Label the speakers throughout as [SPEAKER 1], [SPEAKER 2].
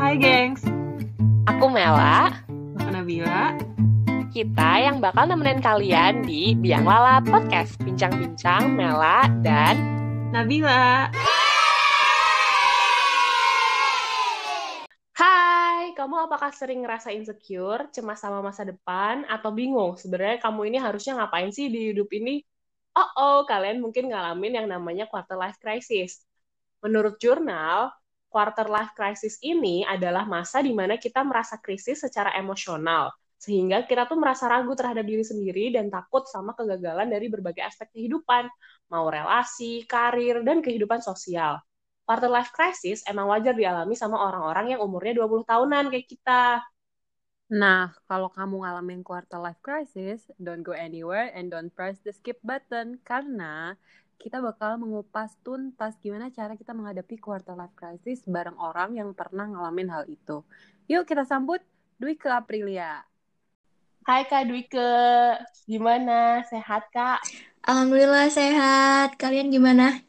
[SPEAKER 1] Hai gengs,
[SPEAKER 2] Aku Mela,
[SPEAKER 1] aku Nabila.
[SPEAKER 2] kita yang bakal nemenin kalian di Biang Lala Podcast Bincang-bincang Mela dan
[SPEAKER 1] Nabila.
[SPEAKER 2] Hai, kamu apakah sering ngerasa insecure, cemas sama masa depan, atau bingung sebenarnya kamu ini harusnya ngapain sih di hidup ini? Oh, oh, kalian mungkin ngalamin yang namanya quarter life crisis. Menurut jurnal, quarter life crisis ini adalah masa di mana kita merasa krisis secara emosional, sehingga kita tuh merasa ragu terhadap diri sendiri dan takut sama kegagalan dari berbagai aspek kehidupan, mau relasi, karir, dan kehidupan sosial. Quarter life crisis emang wajar dialami sama orang-orang yang umurnya 20 tahunan kayak kita.
[SPEAKER 3] Nah, kalau kamu ngalamin quarter life crisis, don't go anywhere and don't press the skip button karena kita bakal mengupas tuntas gimana cara kita menghadapi quarter life crisis bareng orang yang pernah ngalamin hal itu. Yuk kita sambut Dwi ke Aprilia.
[SPEAKER 2] Hai Kak Dwike, gimana? Sehat Kak?
[SPEAKER 4] Alhamdulillah sehat. Kalian gimana?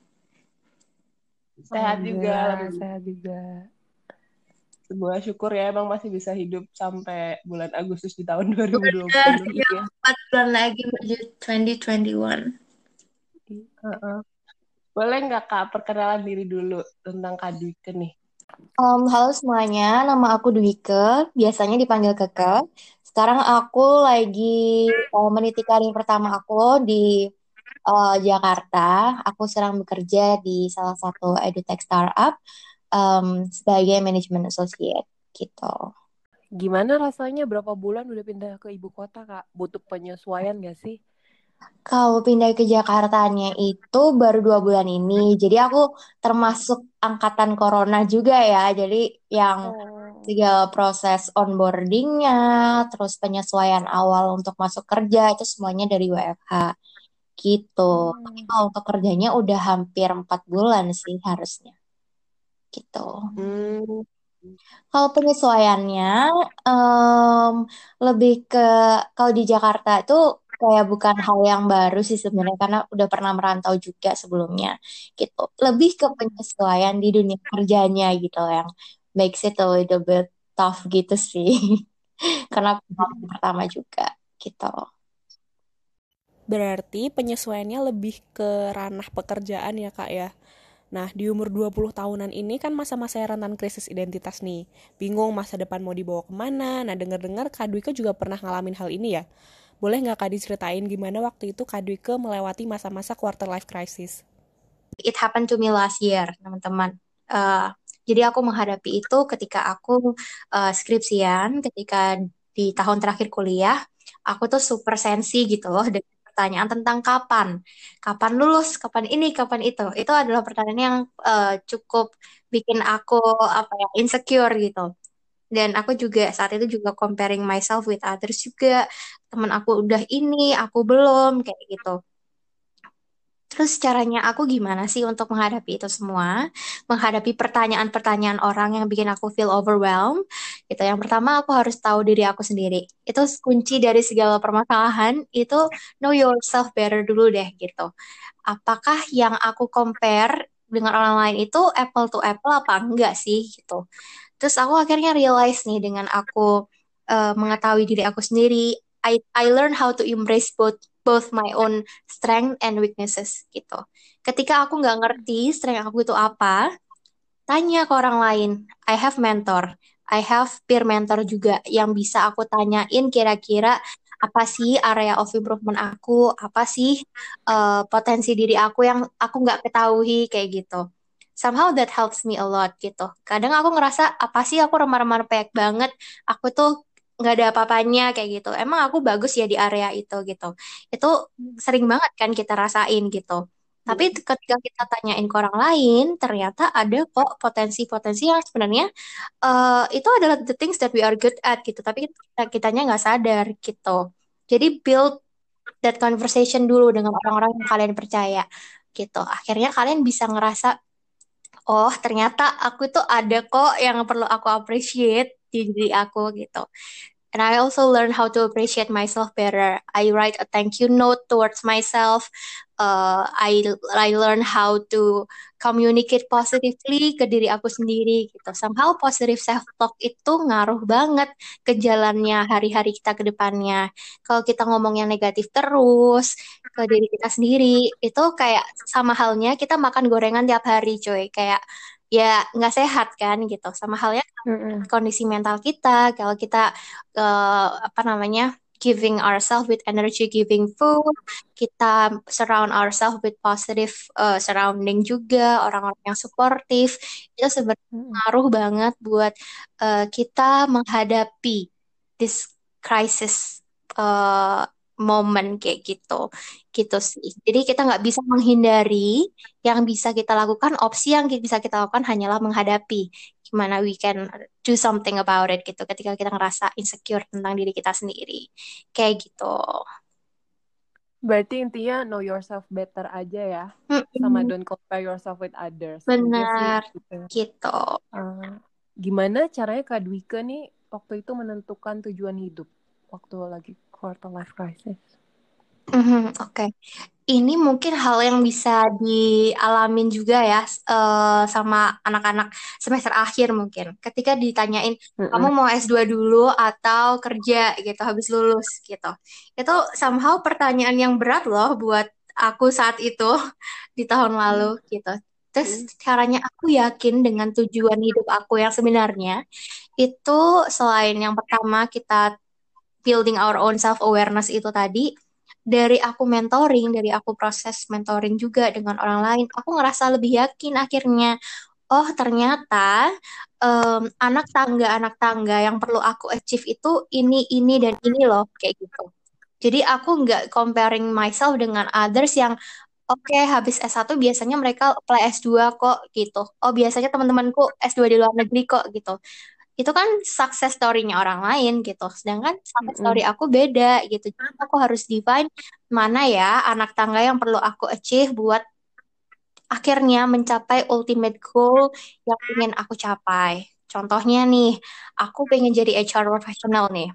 [SPEAKER 2] Sehat juga.
[SPEAKER 3] Alhamdulillah, Sehat juga.
[SPEAKER 2] Sebuah syukur ya emang masih bisa hidup sampai bulan Agustus di tahun 2020
[SPEAKER 4] Bener,
[SPEAKER 2] gitu
[SPEAKER 4] ya.
[SPEAKER 2] ya.
[SPEAKER 4] Empat bulan lagi menuju 2021.
[SPEAKER 2] Heeh. Boleh nggak Kak perkenalan diri dulu tentang Kak Dwike nih?
[SPEAKER 4] Um, halo semuanya, nama aku Dwike, biasanya dipanggil Keke. Sekarang aku lagi uh, meniti karir pertama aku di uh, Jakarta. Aku sedang bekerja di salah satu edutech startup um, sebagai manajemen associate gitu.
[SPEAKER 3] Gimana rasanya berapa bulan udah pindah ke ibu kota, Kak? Butuh penyesuaian gak sih?
[SPEAKER 4] Kalau pindah ke Jakartanya itu baru dua bulan ini, jadi aku termasuk angkatan corona juga ya. Jadi yang
[SPEAKER 3] Oh.
[SPEAKER 4] segala proses onboardingnya, terus penyesuaian awal untuk masuk kerja itu semuanya dari WFH gitu. Tapi kalau untuk kerjanya udah hampir empat bulan sih harusnya gitu.
[SPEAKER 2] Hmm,
[SPEAKER 4] Kalau penyesuaiannya em, lebih ke kalau di Jakarta itu kayak bukan hal yang baru sih sebenarnya karena udah pernah merantau juga sebelumnya gitu. Lebih ke penyesuaian di dunia kerjanya gitu yang makes it a little bit tough gitu sih. Karena pertama juga gitu.
[SPEAKER 5] Berarti penyesuaiannya lebih ke ranah pekerjaan ya kak ya. Nah di umur 20 tahunan ini kan masa-masa rentan krisis identitas nih. Bingung masa depan mau dibawa ke mana. Nah denger-dengar Kak Dwike juga pernah ngalamin hal ini ya. Boleh nggak Kak diceritain gimana waktu itu Kak Dwike melewati masa-masa quarter life crisis?
[SPEAKER 4] It happened to me last year, teman-teman. Eh, jadi aku menghadapi itu ketika aku eh, skripsian, ketika di tahun terakhir kuliah, aku tuh super sensi gitu loh dengan pertanyaan tentang kapan, kapan lulus, kapan ini, kapan itu. Itu adalah pertanyaan yang eh, cukup bikin aku apa ya insecure gitu. Dan aku juga saat itu juga comparing myself with others juga. Temen aku udah ini, aku belum kayak gitu. Terus caranya aku gimana sih untuk menghadapi itu semua? Menghadapi pertanyaan-pertanyaan orang yang bikin aku feel overwhelmed. Gitu. Yang pertama aku harus tahu diri aku sendiri. Itu kunci dari segala permasalahan. Itu know yourself better dulu deh gitu. Apakah yang aku compare dengan orang lain itu apple to apple apa enggak sih gitu. Terus aku akhirnya realize nih dengan aku eh, mengetahui diri aku sendiri, I I learn how to embrace both both my own strength and weaknesses gitu. Ketika aku nggak ngerti strength aku itu apa, tanya ke orang lain. I have mentor, I have peer mentor juga yang bisa aku tanyain kira-kira apa sih area of improvement aku, apa sih eh, potensi diri aku yang aku nggak ketahui kayak gitu. Somehow that helps me a lot gitu. Kadang aku ngerasa apa sih aku remar-remar pek banget, aku tuh nggak ada apa-apanya kayak gitu. Emang aku bagus ya di area itu gitu. Itu sering banget kan kita rasain gitu. Tapi ketika kita tanyain ke orang lain, ternyata ada kok potensi-potensi yang sebenarnya eh, itu adalah the things that we are good at gitu. Tapi kita kitanya nggak sadar gitu. Jadi build that conversation dulu dengan orang-orang yang kalian percaya gitu. Akhirnya kalian bisa ngerasa, oh ternyata aku tuh ada kok yang perlu aku appreciate di diri aku gitu. And I also learn how to appreciate myself better. I write a thank you note towards myself. Uh, I I learn how to communicate positively ke diri aku sendiri gitu. Somehow positive self talk itu ngaruh banget ke jalannya hari-hari kita ke depannya. Kalau kita ngomong yang negatif terus ke diri kita sendiri, itu kayak sama halnya kita makan gorengan tiap hari, coy. Kayak ya nggak sehat kan gitu sama halnya
[SPEAKER 3] Mm-mm.
[SPEAKER 4] kondisi mental kita kalau kita uh, apa namanya giving ourselves with energy giving food kita surround ourselves with positive uh, surrounding juga orang-orang yang suportif itu sebenarnya ngaruh banget buat uh, kita menghadapi this crisis uh, moment kayak gitu. Gitu sih. Jadi kita nggak bisa menghindari yang bisa kita lakukan opsi yang bisa kita lakukan hanyalah menghadapi gimana we can do something about it gitu ketika kita ngerasa insecure tentang diri kita sendiri. Kayak gitu.
[SPEAKER 3] Berarti intinya know yourself better aja ya, sama
[SPEAKER 4] Mm-mm,
[SPEAKER 3] don't compare yourself with others. Sih
[SPEAKER 4] benar.
[SPEAKER 3] gitu.
[SPEAKER 4] gitu.
[SPEAKER 3] Uh, gimana caranya Kak Dwika nih waktu itu menentukan tujuan hidup waktu lagi quarter life crisis?
[SPEAKER 4] Mhm, Oke, Ini mungkin hal yang bisa dialamin juga ya eh, sama anak-anak semester akhir mungkin. Ketika ditanyain kamu
[SPEAKER 3] Mm-mm.
[SPEAKER 4] mau S2 dulu atau kerja gitu habis lulus gitu. Itu somehow pertanyaan yang berat loh buat aku saat itu di tahun lalu gitu. Terus caranya aku yakin dengan tujuan hidup aku yang sebenarnya itu selain yang pertama kita building our own self awareness itu tadi dari aku mentoring, dari aku proses mentoring juga dengan orang lain, aku ngerasa lebih yakin akhirnya. Oh, ternyata em, anak tangga anak tangga yang perlu aku achieve itu ini ini dan ini loh kayak gitu. Jadi aku nggak comparing myself dengan others yang Oke, habis S1 biasanya mereka apply S2 kok gitu. Oh, biasanya teman-temanku S2 di luar negeri kok gitu itu kan success story-nya orang lain gitu. Sedangkan success story aku beda gitu. Jadi aku harus define mana ya anak tangga yang perlu aku achieve buat akhirnya mencapai ultimate goal yang ingin aku capai. Contohnya nih, aku pengen jadi HR professional nih.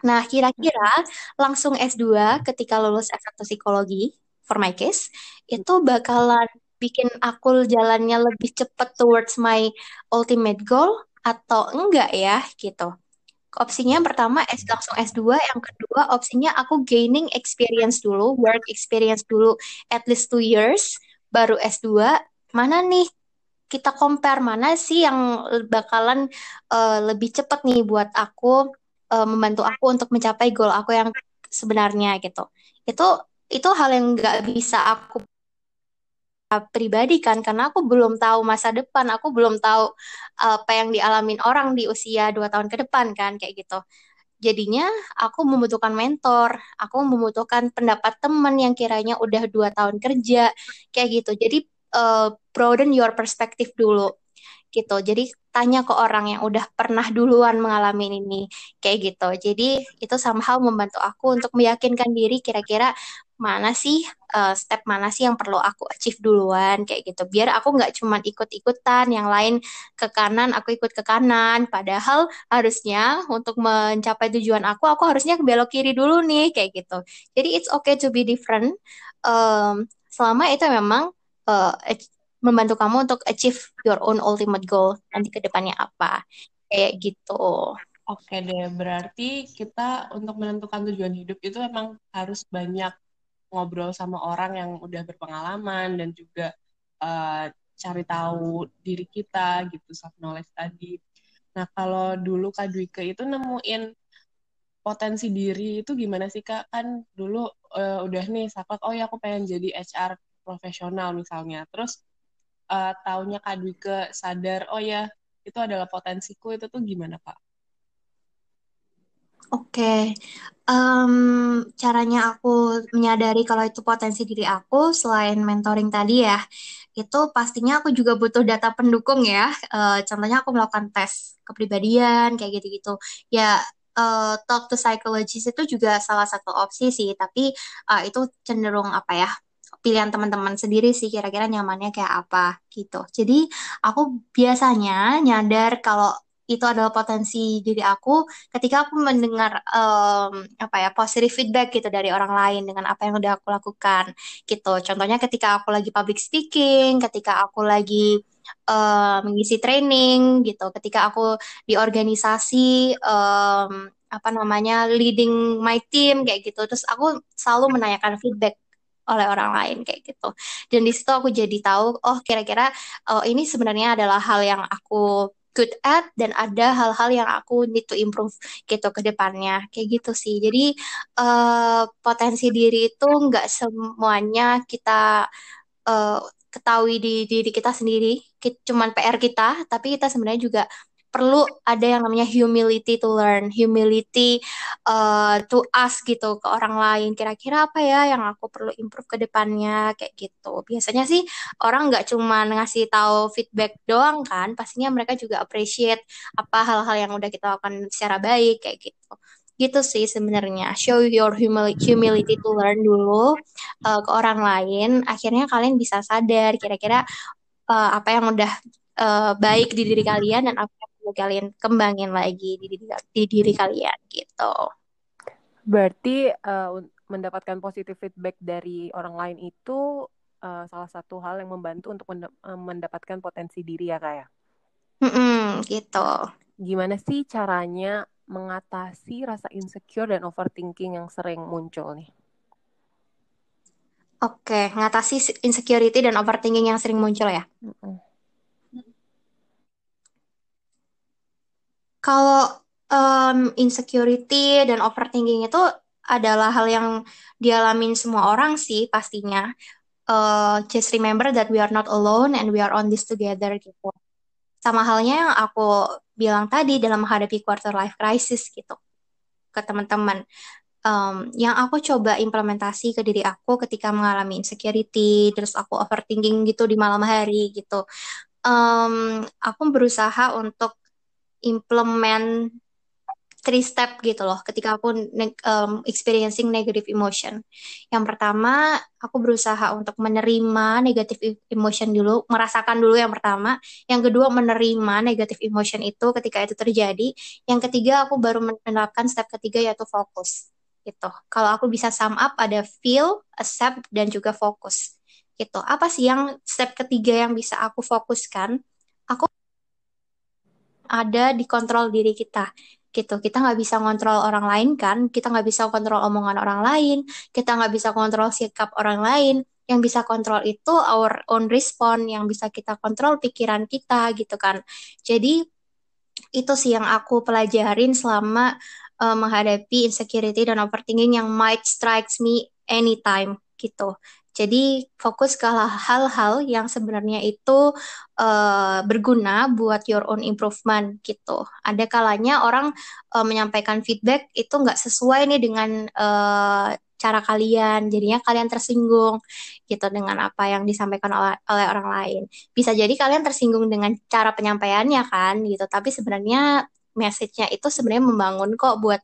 [SPEAKER 4] Nah, kira-kira langsung S2 ketika lulus S1 psikologi, for my case, itu bakalan bikin aku jalannya lebih cepat towards my ultimate goal atau enggak ya gitu. Opsinya pertama S langsung S2, yang kedua opsinya aku gaining experience dulu, work experience dulu at least two years, baru S2. Mana nih kita compare mana sih yang bakalan uh, lebih cepat nih buat aku uh, membantu aku untuk mencapai goal aku yang sebenarnya gitu. Itu itu hal yang nggak bisa aku pribadi kan karena aku belum tahu masa depan, aku belum tahu apa yang dialamin orang di usia dua tahun ke depan kan kayak gitu. Jadinya aku membutuhkan mentor, aku membutuhkan pendapat teman yang kiranya udah dua tahun kerja kayak gitu. Jadi uh, broaden your perspective dulu gitu. Jadi tanya ke orang yang udah pernah duluan mengalami ini kayak gitu. Jadi itu somehow membantu aku untuk meyakinkan diri kira-kira mana sih uh, step mana sih yang perlu aku achieve duluan kayak gitu. Biar aku nggak cuma ikut-ikutan yang lain ke kanan, aku ikut ke kanan. Padahal harusnya untuk mencapai tujuan aku, aku harusnya belok kiri dulu nih kayak gitu. Jadi it's okay to be different. Um, selama itu memang uh, membantu kamu untuk achieve your own ultimate goal nanti ke depannya apa. Kayak gitu.
[SPEAKER 2] Oke deh, berarti kita untuk menentukan tujuan hidup itu memang harus banyak ngobrol sama orang yang udah berpengalaman dan juga uh, cari tahu diri kita gitu, self knowledge tadi. Nah, kalau dulu Kak Dwike itu nemuin potensi diri itu gimana sih Kak? Kan dulu uh, udah nih saklek, oh ya aku pengen jadi HR profesional misalnya. Terus uh, taunya Kak Dwike sadar, oh ya itu adalah potensiku, itu tuh gimana Kak?
[SPEAKER 4] Oke, okay. um, caranya aku menyadari kalau itu potensi diri aku selain mentoring tadi ya, itu pastinya aku juga butuh data pendukung ya. Uh, contohnya aku melakukan tes kepribadian kayak gitu-gitu. Ya, uh, talk to psychologist itu juga salah satu opsi sih, tapi uh, itu cenderung apa ya? Pilihan teman-teman sendiri sih kira-kira nyamannya kayak apa gitu. Jadi aku biasanya nyadar kalau itu adalah potensi diri aku ketika aku mendengar um, apa ya positive feedback gitu dari orang lain dengan apa yang udah aku lakukan gitu. Contohnya ketika aku lagi public speaking, ketika aku lagi uh, mengisi training gitu, ketika aku di organisasi um, apa namanya leading my team kayak gitu. Terus aku selalu menanyakan feedback oleh orang lain kayak gitu. Dan di situ aku jadi tahu, oh kira-kira oh, ini sebenarnya adalah hal yang aku good at dan ada hal-hal yang aku need to improve gitu ke depannya kayak gitu sih jadi uh, potensi diri itu nggak semuanya kita uh, ketahui di diri kita sendiri cuman PR kita tapi kita sebenarnya juga perlu ada yang namanya humility to learn, humility uh, to ask gitu ke orang lain. Kira-kira apa ya yang aku perlu improve ke depannya kayak gitu. Biasanya sih orang nggak cuma ngasih tahu feedback doang kan, pastinya mereka juga appreciate apa hal-hal yang udah kita lakukan secara baik kayak gitu. Gitu sih sebenarnya. Show your humility to learn dulu uh, ke orang lain. Akhirnya kalian bisa sadar kira-kira uh, apa yang udah uh, baik di diri kalian dan apa kalian kembangin lagi di diri, di diri kalian gitu.
[SPEAKER 3] Berarti uh, mendapatkan positif feedback dari orang lain itu uh, salah satu hal yang membantu untuk mendapatkan potensi diri ya kak ya?
[SPEAKER 4] Mm -mm, gitu.
[SPEAKER 3] Gimana sih caranya mengatasi rasa insecure dan overthinking yang sering muncul nih?
[SPEAKER 4] Oke, ngatasi insecurity dan overthinking yang sering muncul ya. Mm -mm. Kalau um, insecurity dan overthinking itu adalah hal yang dialamin semua orang sih pastinya. Uh, just remember that we are not alone and we are on this together gitu. Sama halnya yang aku bilang tadi dalam menghadapi quarter life crisis gitu ke teman-teman. Um, yang aku coba implementasi ke diri aku ketika mengalami insecurity, terus aku overthinking gitu di malam hari gitu. Um, aku berusaha untuk implement three step gitu loh ketika aku um, experiencing negative emotion. Yang pertama, aku berusaha untuk menerima negative emotion dulu, merasakan dulu yang pertama. Yang kedua, menerima negative emotion itu ketika itu terjadi. Yang ketiga, aku baru menerapkan step ketiga yaitu fokus. Gitu. Kalau aku bisa sum up ada feel, accept dan juga fokus. Gitu. Apa sih yang step ketiga yang bisa aku fokuskan? Aku ada di kontrol diri kita gitu. Kita nggak bisa kontrol orang lain kan kita nggak bisa kontrol omongan orang lain kita nggak bisa kontrol sikap orang lain. Yang bisa kontrol itu our own response yang bisa kita kontrol pikiran kita gitu kan. Jadi itu sih yang aku pelajarin selama uh, menghadapi insecurity dan overthinking yang might strikes me anytime gitu jadi fokus ke hal-hal yang sebenarnya itu uh, berguna buat your own improvement gitu. Ada kalanya orang uh, menyampaikan feedback itu nggak sesuai nih dengan uh, cara kalian, jadinya kalian tersinggung gitu dengan apa yang disampaikan oleh, oleh orang lain. Bisa jadi kalian tersinggung dengan cara penyampaiannya kan gitu, tapi sebenarnya message-nya itu sebenarnya membangun kok buat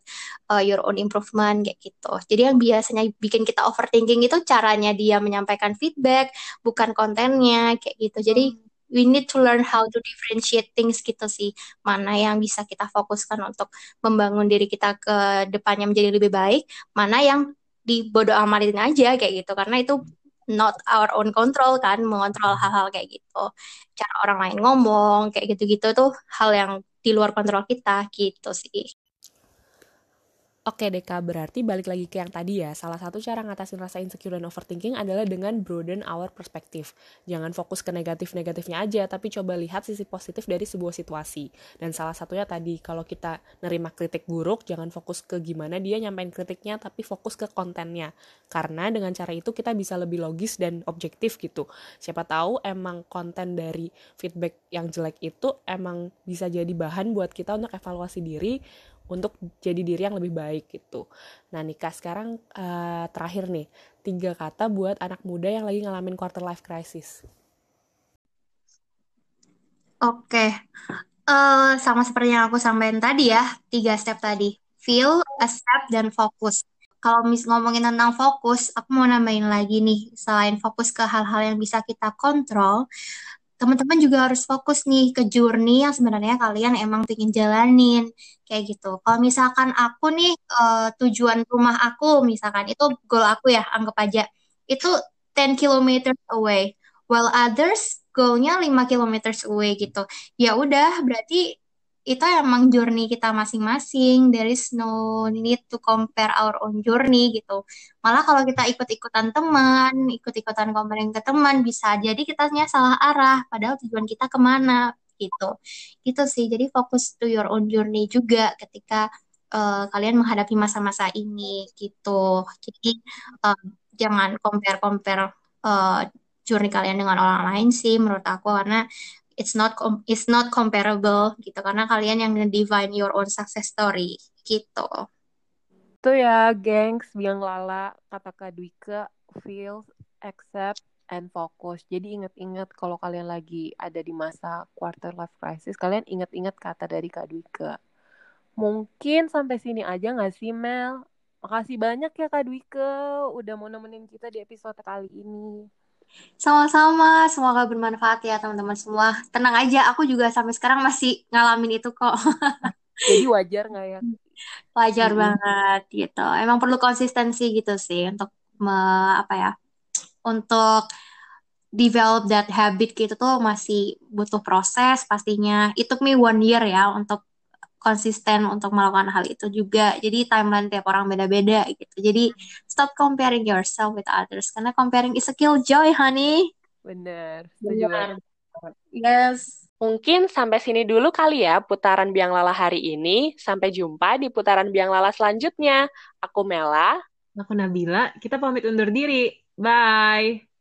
[SPEAKER 4] uh, your own improvement kayak gitu. Jadi yang biasanya bikin kita overthinking itu caranya dia menyampaikan feedback, bukan kontennya kayak gitu. Jadi hmm. we need to learn how to differentiate things gitu sih. Mana yang bisa kita fokuskan untuk membangun diri kita ke depannya menjadi lebih baik, mana yang dibodoh amatin aja kayak gitu. Karena itu not our own control kan mengontrol hal-hal kayak gitu cara orang lain ngomong kayak gitu-gitu tuh hal yang di luar kontrol kita gitu sih
[SPEAKER 5] Oke Deka, berarti balik lagi ke yang tadi ya. Salah satu cara ngatasin rasa insecure dan overthinking adalah dengan broaden our perspective. Jangan fokus ke negatif-negatifnya aja, tapi coba lihat sisi positif dari sebuah situasi. Dan salah satunya tadi, kalau kita nerima kritik buruk, jangan fokus ke gimana dia nyampein kritiknya, tapi fokus ke kontennya. Karena dengan cara itu kita bisa lebih logis dan objektif gitu. Siapa tahu emang konten dari feedback yang jelek itu emang bisa jadi bahan buat kita untuk evaluasi diri, untuk jadi diri yang lebih baik gitu. Nah nikah sekarang uh, terakhir nih tiga kata buat anak muda yang lagi ngalamin quarter life crisis.
[SPEAKER 4] Oke, uh, sama seperti yang aku sampaikan tadi ya tiga step tadi, feel, accept, dan fokus. Kalau mis ngomongin tentang fokus, aku mau nambahin lagi nih, selain fokus ke hal-hal yang bisa kita kontrol, teman-teman juga harus fokus nih ke journey yang sebenarnya kalian emang pengen jalanin kayak gitu. Kalau misalkan aku nih uh, tujuan rumah aku misalkan itu goal aku ya anggap aja itu 10 kilometers away, while others goalnya 5 kilometers away gitu. Ya udah berarti itu emang journey kita masing-masing. There is no need to compare our own journey gitu. Malah kalau kita ikut-ikutan teman, ikut-ikutan comparing ke teman, bisa jadi kitanya salah arah. Padahal tujuan kita ke mana gitu. Gitu sih. Jadi fokus to your own journey juga ketika uh, kalian menghadapi masa-masa ini gitu. Jadi uh, jangan compare-compare uh, journey kalian dengan orang lain sih menurut aku karena it's not it's not comparable gitu karena kalian yang define your own success story gitu.
[SPEAKER 3] Itu ya, gengs, biang lala, kata Kak Dwika, feel, accept, and focus. Jadi ingat-ingat kalau kalian lagi ada di masa quarter life crisis, kalian ingat-ingat kata dari Kak Dwika. Mungkin sampai sini aja nggak sih, Mel? Makasih banyak ya Kak Dwika udah mau nemenin kita di episode kali ini.
[SPEAKER 4] Sama-sama, semoga bermanfaat ya teman-teman semua. Tenang aja, aku juga sampai sekarang masih ngalamin itu kok.
[SPEAKER 3] Jadi wajar nggak ya?
[SPEAKER 4] Wajar hmm. banget gitu. Emang perlu konsistensi gitu sih untuk me, apa ya? Untuk develop that habit gitu tuh masih butuh proses pastinya. It took me one year ya untuk konsisten untuk melakukan hal itu juga. Jadi timeline tiap orang beda-beda gitu. Jadi stop comparing yourself with others karena comparing is a kill joy, honey.
[SPEAKER 3] Bener. Bener.
[SPEAKER 2] Yes. Mungkin sampai sini dulu kali ya putaran Biang Lala hari ini. Sampai jumpa di putaran Biang Lala selanjutnya. Aku Mela.
[SPEAKER 1] Aku Nabila. Kita pamit undur diri. Bye.